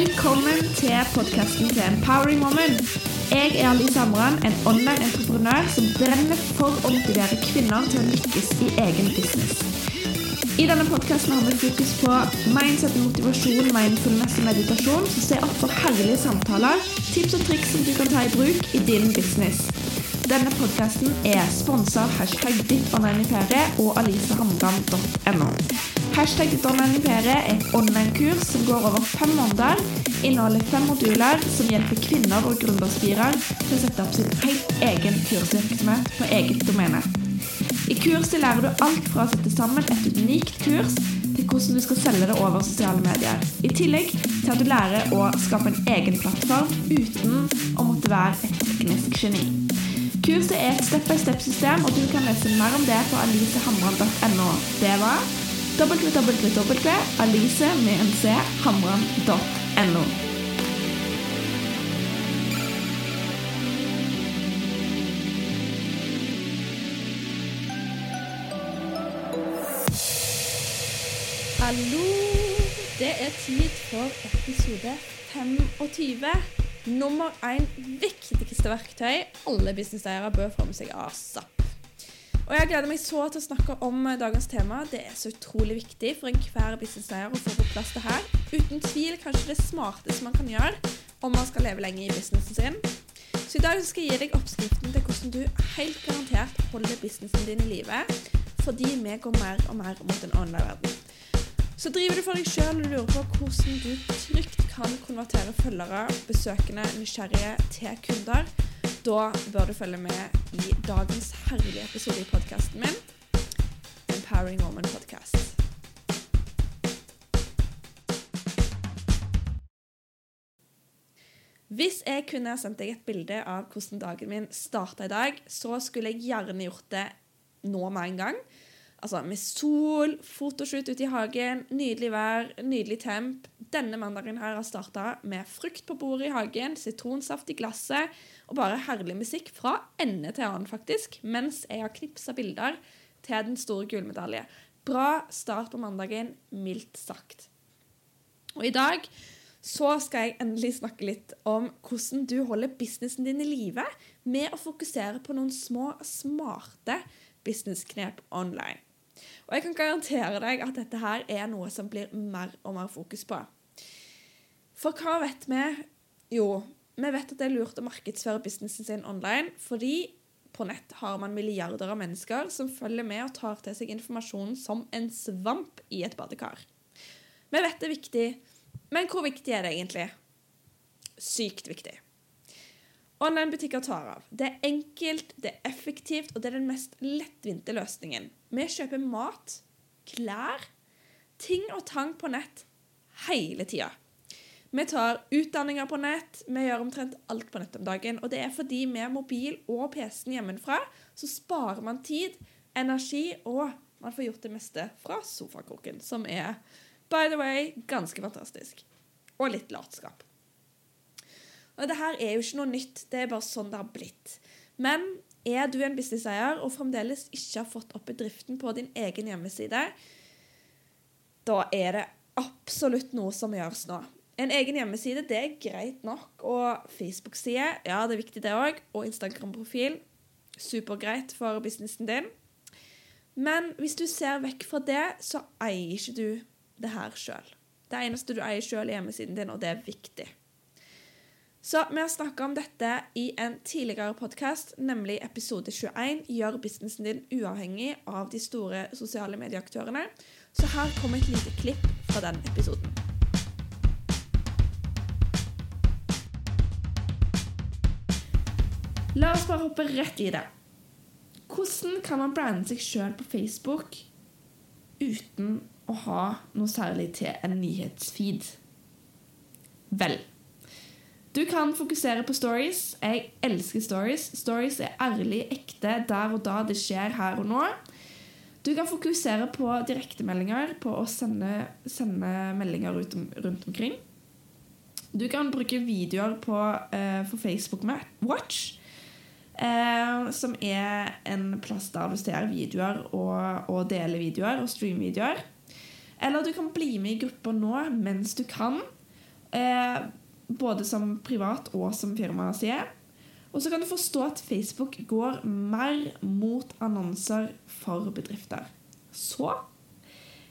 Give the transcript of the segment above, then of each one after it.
Velkommen til podkasten til Empowering Woman. Jeg er Alice Amran, en online entreprenør som brenner for å motivere kvinner til å lykkes i egen business. I denne podkasten har vi fokus på mindset, motivasjon, mindfulness og meditasjon, som ser opp for herlige samtaler, tips og triks som du kan ta i bruk i din business. Denne podkasten er sponsa av hashtag onlineimpere og alicehamran.no. Hashtag onlineimpere er et online-kurs som går over fem måneder, inneholder fem moduler som hjelper kvinner og gründerspirer til å sette opp sin helt egen kursvirksomhet på eget domene. I kurset lærer du alt fra å sette sammen et unikt kurs til hvordan du skal selge det over sosiale medier. I tillegg til at du lærer å skape en egen plattform uten å måtte være et teknisk geni. Kurset er et step-by-step-system, og du kan lese mer om det på alisehamran.no. Det var www.alice med en c hamran.no. Hallo! Det er tid for episode 25. Nummer én viktigste verktøy alle businesseiere bør få med seg asap. Og Jeg gleder meg så til å snakke om dagens tema. Det er så utrolig viktig for enhver businesseier å få på plass det her. Uten tvil kanskje det smarteste man kan gjøre om man skal leve lenge i businessen sin. Så i dag skal jeg gi deg oppskriften til hvordan du helt garantert holder businessen din i live, fordi vi går mer og mer mot en online-verden. Så driver du for deg sjøl og lurer på hvordan du trygt kan konvertere følgere, besøkende, nysgjerrige til kunder, da bør du følge med i dagens herlige episode i podkasten min, Empowering Woman Podcast. Hvis jeg kunne sendt deg et bilde av hvordan dagen min starta i dag, så skulle jeg gjerne gjort det nå med en gang. Altså med sol, fotoshoot ute i hagen, nydelig vær, nydelig temp. Denne mandagen her har starta med frukt på bordet i hagen, sitronsaft i glasset og bare herlig musikk fra ende til annen, faktisk, mens jeg har knipsa bilder til den store gullmedalje. Bra start på mandagen, mildt sagt. Og i dag så skal jeg endelig snakke litt om hvordan du holder businessen din i live med å fokusere på noen små, smarte businessknep online. Og jeg kan garantere deg at dette her er noe som blir mer og mer fokus på. For hva vet vi? Jo, vi vet at det er lurt å markedsføre businessen sin online, fordi på nett har man milliarder av mennesker som følger med og tar til seg informasjonen som en svamp i et badekar. Vi vet det er viktig, men hvor viktig er det egentlig? Sykt viktig. Online-butikker tar av. Det er enkelt, det er effektivt, og det er den mest lettvinte løsningen. Vi kjøper mat, klær, ting og tang på nett hele tida. Vi tar utdanninger på nett, vi gjør omtrent alt på nett om dagen. Og det er fordi med mobil og PC-en hjemmefra så sparer man tid, energi, og man får gjort det meste fra sofakroken, som er, by the way, ganske fantastisk. Og litt latskap. Og det her er jo ikke noe nytt, det er bare sånn det har blitt. Men er du en businesseier og fremdeles ikke har fått opp bedriften på din egen hjemmeside, da er det absolutt noe som gjøres nå. En egen hjemmeside det er greit nok, og Facebook-side ja, det er viktig det òg, og Instagram-profil supergreit for businessen din. Men hvis du ser vekk fra det, så eier ikke du det her sjøl. Det eneste du eier sjøl, er hjemmesiden din, og det er viktig. Så vi har snakka om dette i en tidligere podkast, nemlig episode 21 Gjør businessen din uavhengig av de store sosiale medieaktørene. Så her kommer et lite klipp fra den episoden. La oss bare hoppe rett i det. Hvordan kan man brande seg sjøl på Facebook uten å ha noe særlig til en nyhetsfeed? Vel Du kan fokusere på stories. Jeg elsker stories. Stories er ærlig, ekte, der og da det skjer her og nå. Du kan fokusere på direktemeldinger, på å sende, sende meldinger ut rundt omkring. Du kan bruke videoer på, uh, for Facebook Watch. uh, som er en plass der du ser videoer og, og deler videoer og streamer videoer. Eller du kan bli med i grupper nå mens du kan, eh, både som privat og som firmaside. Og så kan du forstå at Facebook går mer mot annonser for bedrifter. Så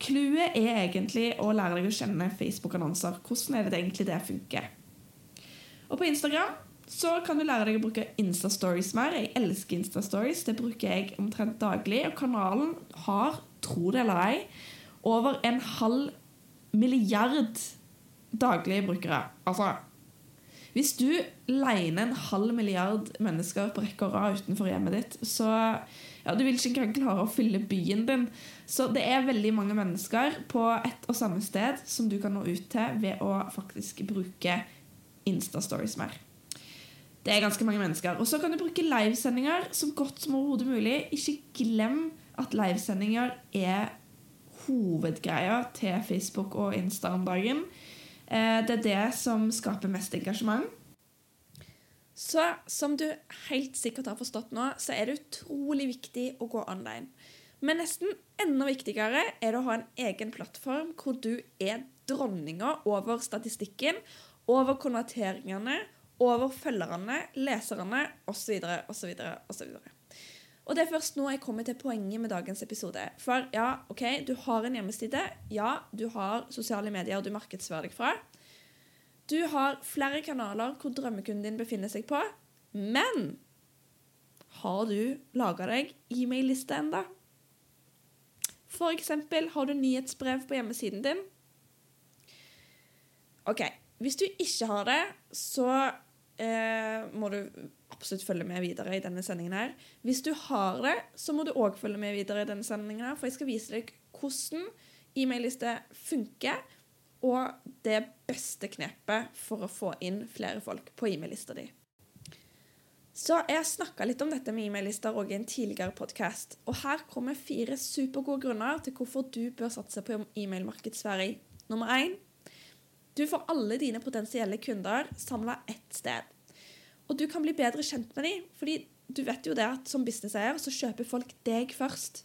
clouet er egentlig å lære deg å kjenne Facebook-annonser. Hvordan er det egentlig det funker? Og på Instagram så kan du lære deg å bruke Insta-stories mer. Jeg elsker Insta-stories. Det bruker jeg omtrent daglig. Og kanalen har, tro det eller ei, over en halv milliard daglige brukere. Altså hvis du leiner en halv milliard mennesker på rekke og rad utenfor hjemmet ditt, så ja, du vil ikke engang klare å fylle byen din. Så det er veldig mange mennesker på ett og samme sted som du kan nå ut til ved å faktisk bruke Insta-stories mer. Det er ganske mange mennesker. Og så kan du bruke livesendinger så godt som overhodet mulig. Ikke glem at livesendinger er hovedgreia til Facebook og Insta om dagen. Eh, det er det som skaper mest engasjement. Så som du helt sikkert har forstått nå, så er det utrolig viktig å gå online. Men nesten enda viktigere er det å ha en egen plattform hvor du er dronninga over statistikken, over konverteringene, over følgerne, leserne osv. osv. osv. Og det er først nå jeg kommer til poenget med dagens episode. For ja, ok, du har en hjemmeside. Ja, du har sosiale medier du markedsfører deg fra. Du har flere kanaler hvor drømmekunden din befinner seg på. Men har du laga deg e-mail-liste enda? For eksempel, har du nyhetsbrev på hjemmesiden din? OK. Hvis du ikke har det, så eh, må du absolutt følge med videre i denne sendingen. her. Hvis du har det, så må du òg følge med videre i denne sendingen. her, For jeg skal vise deg hvordan e-mail-liste funker, og det beste knepet for å få inn flere folk på e-mail-lista di. Så Jeg snakka litt om dette med e-mail-lister i en tidligere podkast. Og her kommer fire supergode grunner til hvorfor du bør satse på e-mailmarkedsføring. Nummer én du får alle dine potensielle kunder samla ett sted. Og du kan bli bedre kjent med dem, fordi du vet jo det at som businesseier så kjøper folk deg først.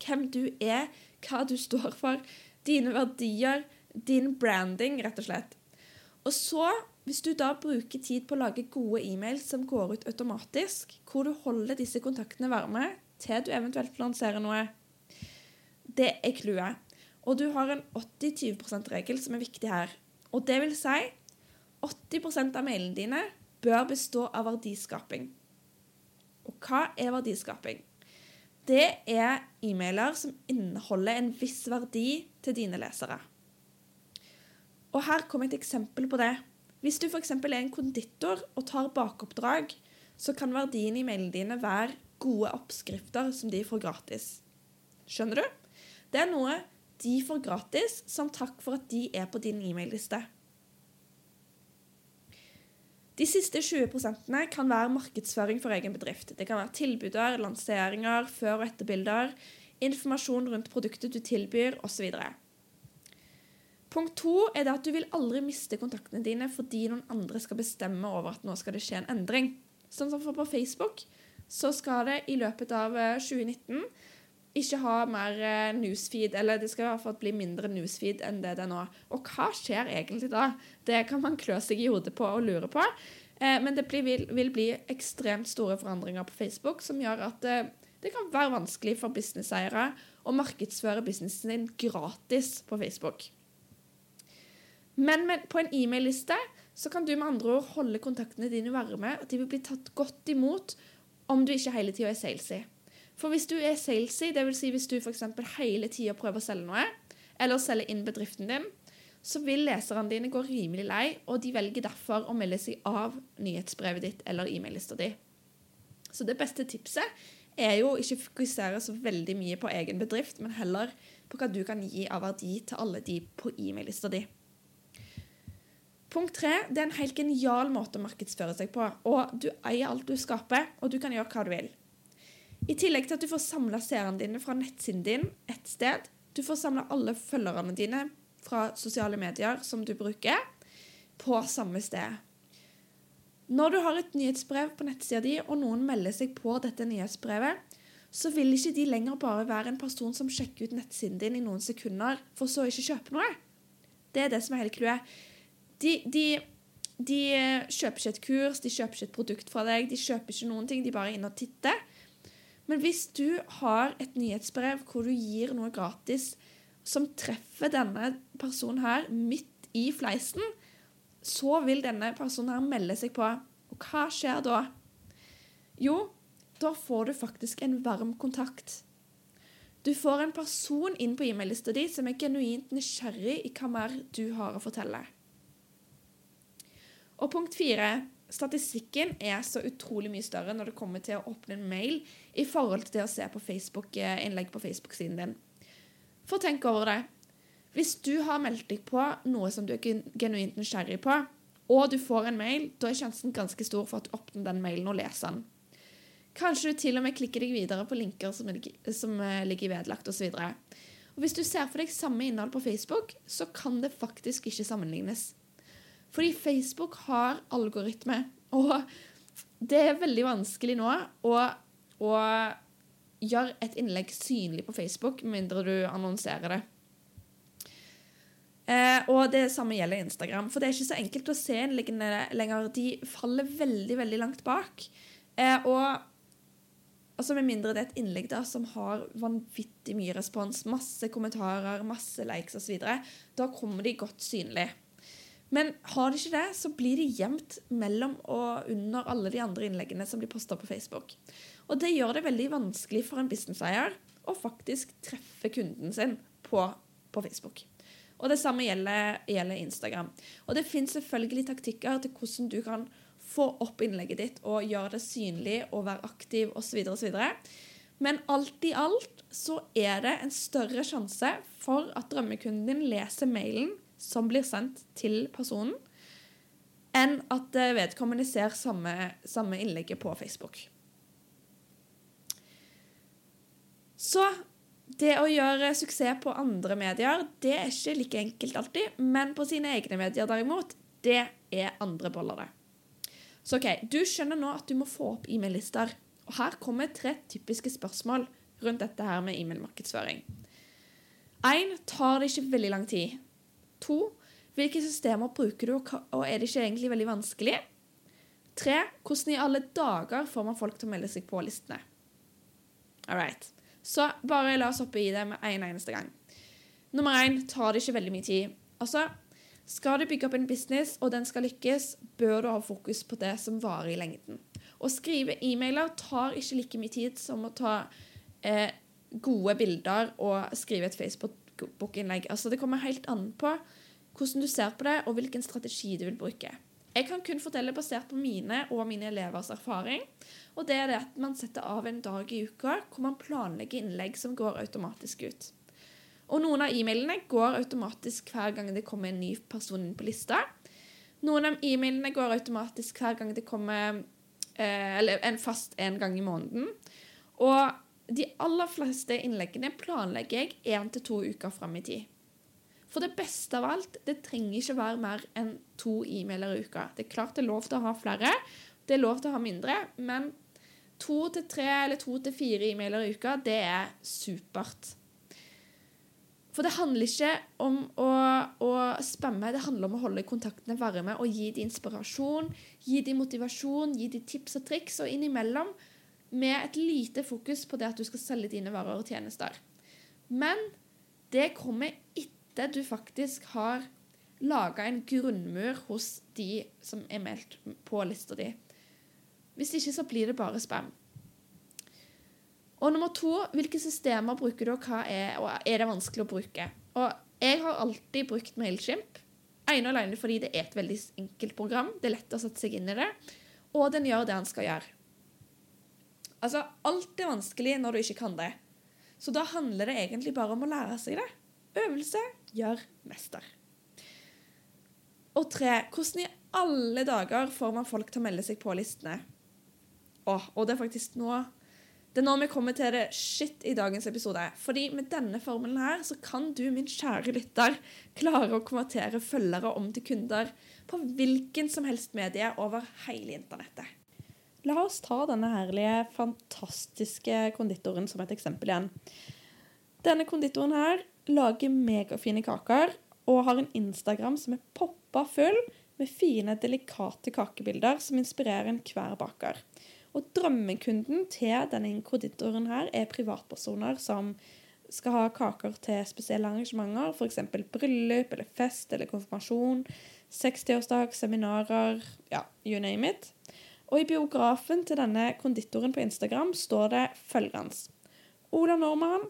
Hvem du er, hva du står for, dine verdier, din branding, rett og slett. Og så, hvis du da bruker tid på å lage gode e-mails som går ut automatisk, hvor du holder disse kontaktene varme til du eventuelt lanserer noe, det er clouet. Og du har en 80-20 %-regel som er viktig her. Og det vil si 80 av mailene dine bør bestå av verdiskaping. Og hva er verdiskaping? Det er e-mailer som inneholder en viss verdi til dine lesere. Og her kommer et eksempel på det. Hvis du f.eks. er en konditor og tar bakoppdrag, så kan verdien i mailene dine være gode oppskrifter som de får gratis. Skjønner du? Det er noe de får gratis som takk for at de er på din e-mail-liste. De siste 20 kan være markedsføring for egen bedrift. Det kan være tilbuder, lanseringer, før- og etterbilder, informasjon rundt produktet du tilbyr, osv. Punkt to er at du vil aldri miste kontaktene dine fordi noen andre skal bestemme over at nå skal det skje en endring. Sånn som for på Facebook så skal det i løpet av 2019 eh, ikke ha mer eh, newsfeed, eller det skal i hvert fall bli mindre newsfeed enn det det er nå. Og hva skjer egentlig da? Det kan man klø seg i hodet på og lure på. Eh, men det vil, bli ekstremt store forandringer på Facebook som gjør at eh, det kan være vanskelig for businesseiere å markedsføre businessen din gratis på Facebook. Men på en e-mail-liste så kan du med andre ord holde kontaktene dine varme. og de vil bli tatt godt imot om du ikke hele tida er salesy. For hvis du er salesy, dvs. Si hvis du f.eks. hele tida prøver å selge noe, eller selge inn bedriften din, så vil leserne dine gå rimelig lei, og de velger derfor å melde seg av nyhetsbrevet ditt eller e-mail-lista di. Så det beste tipset er jo ikke fokusere så veldig mye på egen bedrift, men heller på hva du kan gi av verdi til alle de på e-mail-lista di. Punkt tre det er en helt genial måte å markedsføre seg på. Og du eier alt du skaper, og du kan gjøre hva du vil. I tillegg til at du får samla seerne dine fra nettsiden din ett sted. Du får samla alle følgerne dine fra sosiale medier som du bruker, på samme sted. Når du har et nyhetsbrev på nettsida di, og noen melder seg på dette nyhetsbrevet, så vil ikke de lenger bare være en person som sjekker ut nettsiden din i noen sekunder, for så ikke kjøpe noe. Det er det som er hele clouet. De, de, de kjøper ikke et kurs, de kjøper ikke et produkt fra deg, de kjøper ikke noen ting, de bare er inne og titter. Men hvis du har et nyhetsbrev hvor du gir noe gratis som treffer denne personen her midt i fleisen, så vil denne personen her melde seg på. Og hva skjer da? Jo, da får du faktisk en varm kontakt. Du får en person inn på e-mail-lista di som er genuint nysgjerrig i hva mer du har å fortelle. Og punkt fire statistikken er så utrolig mye større når det kommer til å åpne en mail i forhold til det å se på Facebook-innlegg på Facebook-siden din. For tenk over det. Hvis du har meldt deg på noe som du er genuint nysgjerrig på, og du får en mail, da er sjansen ganske stor for at du åpner den mailen og leser den. Kanskje du til og med klikker deg videre på linker som, som eh, ligger vedlagt osv. Hvis du ser for deg samme innhold på Facebook, så kan det faktisk ikke sammenlignes. Fordi Facebook har algoritme, og det er veldig vanskelig nå å, å gjøre et innlegg synlig på Facebook, med mindre du annonserer det. Eh, og det samme gjelder Instagram. For det er ikke så enkelt å se innleggene lenger. De faller veldig, veldig langt bak. Eh, og altså med mindre det er et innlegg da, som har vanvittig mye respons, masse kommentarer, masse likes osv., da kommer de godt synlig. Men har de ikke det, så blir de gjemt mellom og under alle de andre innleggene som blir posta på Facebook. Og det gjør det veldig vanskelig for en businesseier å faktisk treffe kunden sin på, på Facebook. Og det samme gjelder, gjelder Instagram. Og det fins selvfølgelig taktikker til hvordan du kan få opp innlegget ditt og gjøre det synlig og være aktiv osv. osv. Men alt i alt så er det en større sjanse for at drømmekunden din leser mailen som blir sendt til personen, enn at eh, vedkommende ser samme, samme innlegget på Facebook. Så det å gjøre suksess på andre medier, det er ikke like enkelt alltid. Men på sine egne medier, derimot, det er andre boller, det. Så OK, du skjønner nå at du må få opp e-mail-lister. Og her kommer tre typiske spørsmål rundt dette her med e-mail-markedsføring. Én tar det ikke veldig lang tid. To, hvilke systemer bruker du, og er det ikke egentlig veldig vanskelig? Tre, hvordan i alle dager får man folk til å melde seg på listene? All right. Så bare la oss hoppe i det med en eneste gang. Nummer én tar det ikke veldig mye tid. Altså, skal du bygge opp en business, og den skal lykkes, bør du ha fokus på det som varer i lengden. Å skrive e-mailer tar ikke like mye tid som å ta eh, gode bilder og skrive et Facebook bokinnlegg. Altså, det kommer helt an på hvordan du ser på det, og hvilken strategi du vil bruke. Jeg kan kun fortelle basert på mine og mine elevers erfaring. Og det er det at man setter av en dag i uka hvor man planlegger innlegg som går automatisk ut. Og noen av e-mailene går automatisk hver gang det kommer en ny person inn på lista. Noen av e-mailene går automatisk hver gang det kommer eh, en fast en gang i måneden. Og de aller fleste innleggene planlegger jeg én til to uker fram i tid. For det beste av alt, det trenger ikke være mer enn to e-mailer i uka. Det er klart det er lov til å ha flere, det er lov til å ha mindre, men to til tre eller to til fire e-mailer i uka, det er supert. For det handler ikke om å, å, spamme, det handler om å holde kontaktene varme og gi dem inspirasjon, gi dem motivasjon, gi dem tips og triks, og innimellom med et lite fokus på det at du skal selge dine varer og tjenester. Men det kommer etter du faktisk har laga en grunnmur hos de som er meldt på lista di. Hvis ikke så blir det bare spam. Og nummer to, hvilke systemer bruker du, og hva er, og er det vanskelig å bruke? Og jeg har alltid brukt Mailchimp. Ene og alene fordi det er et veldig enkelt program. Det er lett å sette seg inn i det. Og den gjør det den skal gjøre. Altså, alt er vanskelig når du ikke kan det. Så da handler det egentlig bare om å lære seg det. Øvelse gjør mester. Og tre, hvordan i alle dager får man folk til å melde seg på listene? Åh, og det er faktisk nå Det er nå vi kommer til det shit i dagens episode. Fordi med denne formelen her så kan du, min kjære lytter, klare å konvertere følgere om til kunder på hvilken som helst medie over hele internettet. La oss ta denne herlige, fantastiske konditoren som et eksempel igjen. Denne konditoren her lager megafine kaker, og har en Instagram som er poppa full med fine, delikate kakebilder som inspirerer enhver baker. Og drømmekunden til denne konditoren her er privatpersoner som skal ha kaker til spesielle arrangementer, f.eks. bryllup eller fest eller konfirmasjon, 60-årsdag, seminarer, ja, you name it. Og i biografen til denne konditoren på Instagram står det følgende Ola Normann,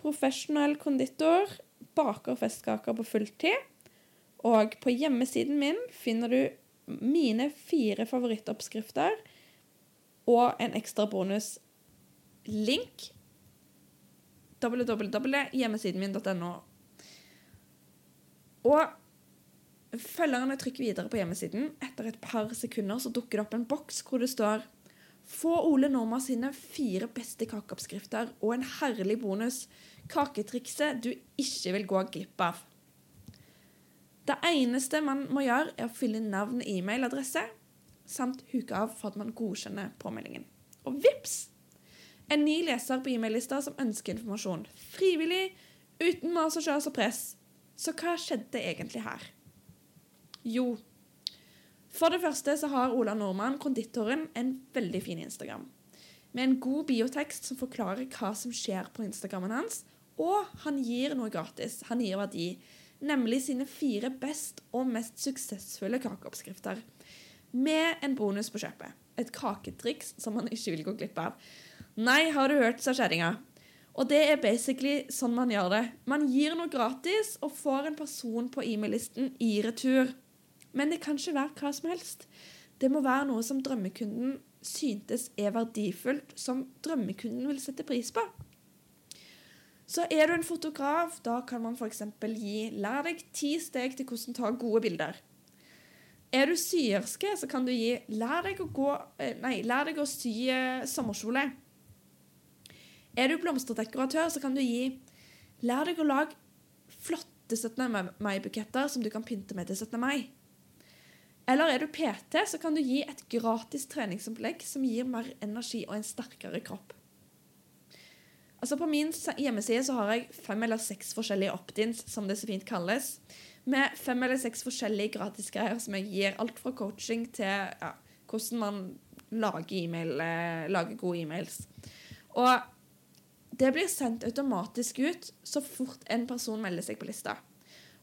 profesjonell konditor, baker festkaker på fulltid. Og på hjemmesiden min finner du mine fire favorittoppskrifter og en ekstra bonus. Link www.hjemmesiden min.no. Og følgerne trykker videre på hjemmesiden. Etter et par sekunder så dukker det opp en boks hvor det står Få Ole Norma sine fire beste kakeoppskrifter og en herlig bonus. Kaketrikset du ikke vil gå glipp av. Det eneste man må gjøre, er å fylle inn navn og e-mailadresse, samt huke av for at man godkjenner påmeldingen. Og vips! En ny leser på e-maillista som ønsker informasjon. Frivillig, uten mas og kjøs og press. Så hva skjedde egentlig her? Jo, for det første så har Ola Nordmann, konditoren, en veldig fin Instagram. Med en god biotekst som forklarer hva som skjer på Instagrammen hans. Og han gir noe gratis. Han gir verdi. Nemlig sine fire best og mest suksessfulle kakeoppskrifter. Med en bonus på kjøpet. Et kaketriks som man ikke vil gå glipp av. Nei, har du hørt, sa kjerringa. Og det er basically sånn man gjør det. Man gir noe gratis og får en person på e-mail-listen i retur. Men det kan ikke være hva som helst. Det må være noe som drømmekunden syntes er verdifullt, som drømmekunden vil sette pris på. Så er du en fotograf, da kan man f.eks. gi 'lær deg ti steg til hvordan ta gode bilder'. Er du syerske, så kan du gi 'lær deg å, gå, eh, nei, lær deg å sy eh, sommerkjole'. Er du blomsterdekoratør, så kan du gi 'lær deg å lage flotte 17. mai-buketter som du kan pynte med til 17. mai'. Eller er du PT, så kan du gi et gratis treningsopplegg som gir mer energi og en sterkere kropp. Altså På min hjemmeside så har jeg fem eller seks forskjellige opt-ins, som det så fint kalles. Med fem eller seks forskjellige gratisgreier som jeg gir. Alt fra coaching til ja, hvordan man lager, e eh, lager gode e-mails. Og det blir sendt automatisk ut så fort en person melder seg på lista.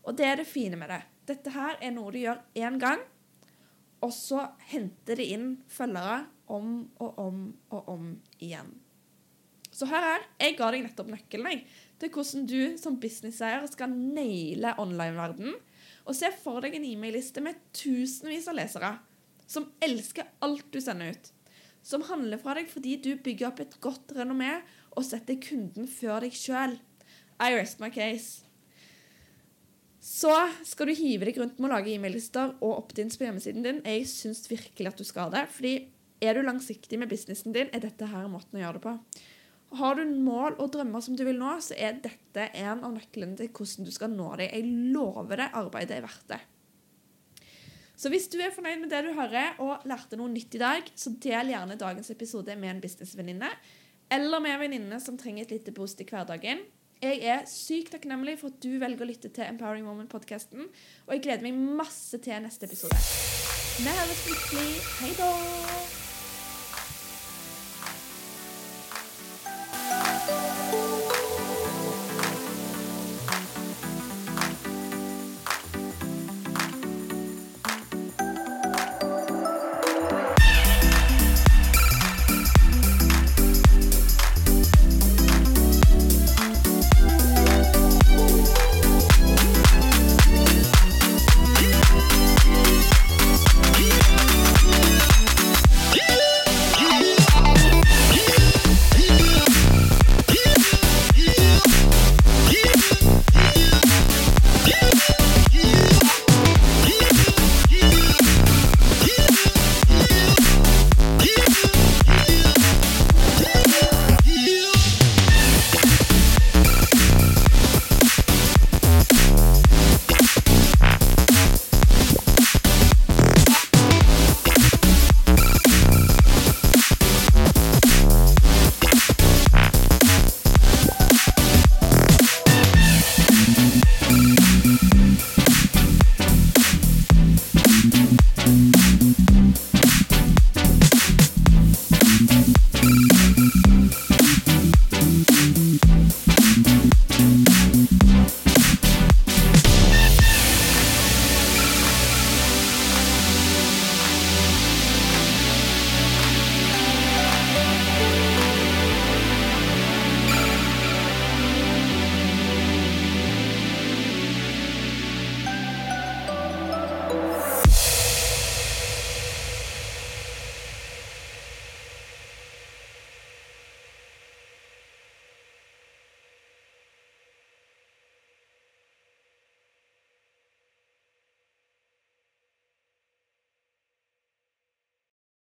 Og det er det fine med det. Dette her er noe du gjør én gang, og så henter de inn følgere om og om og om igjen. Så her er Jeg ga deg nettopp nøkkelen til hvordan du som businesseier skal naile online-verdenen. Og se for deg en e-mail-liste med tusenvis av lesere som elsker alt du sender ut. Som handler fra deg fordi du bygger opp et godt renommé og setter kunden før deg sjøl. I rest my case. Så skal du hive deg rundt med å lage e-mail-lister og opt-ins på hjemmesiden din. Jeg syns virkelig at du skal det. fordi er du langsiktig med businessen din, er dette her måten å gjøre det på. Har du mål og drømmer som du vil nå, så er dette en av nøklene til hvordan du skal nå dem. Jeg lover det, arbeidet er verdt det. Så hvis du er fornøyd med det du hører og lærte noe nytt i dag, så del gjerne dagens episode med en businessvenninne eller med en venninne som trenger et lite boost i hverdagen. Jeg er sykt takknemlig for at du velger å lytte til Empowering Moment-podkasten, og jeg gleder meg masse til neste episode. Vi høres plutselig. Hei da!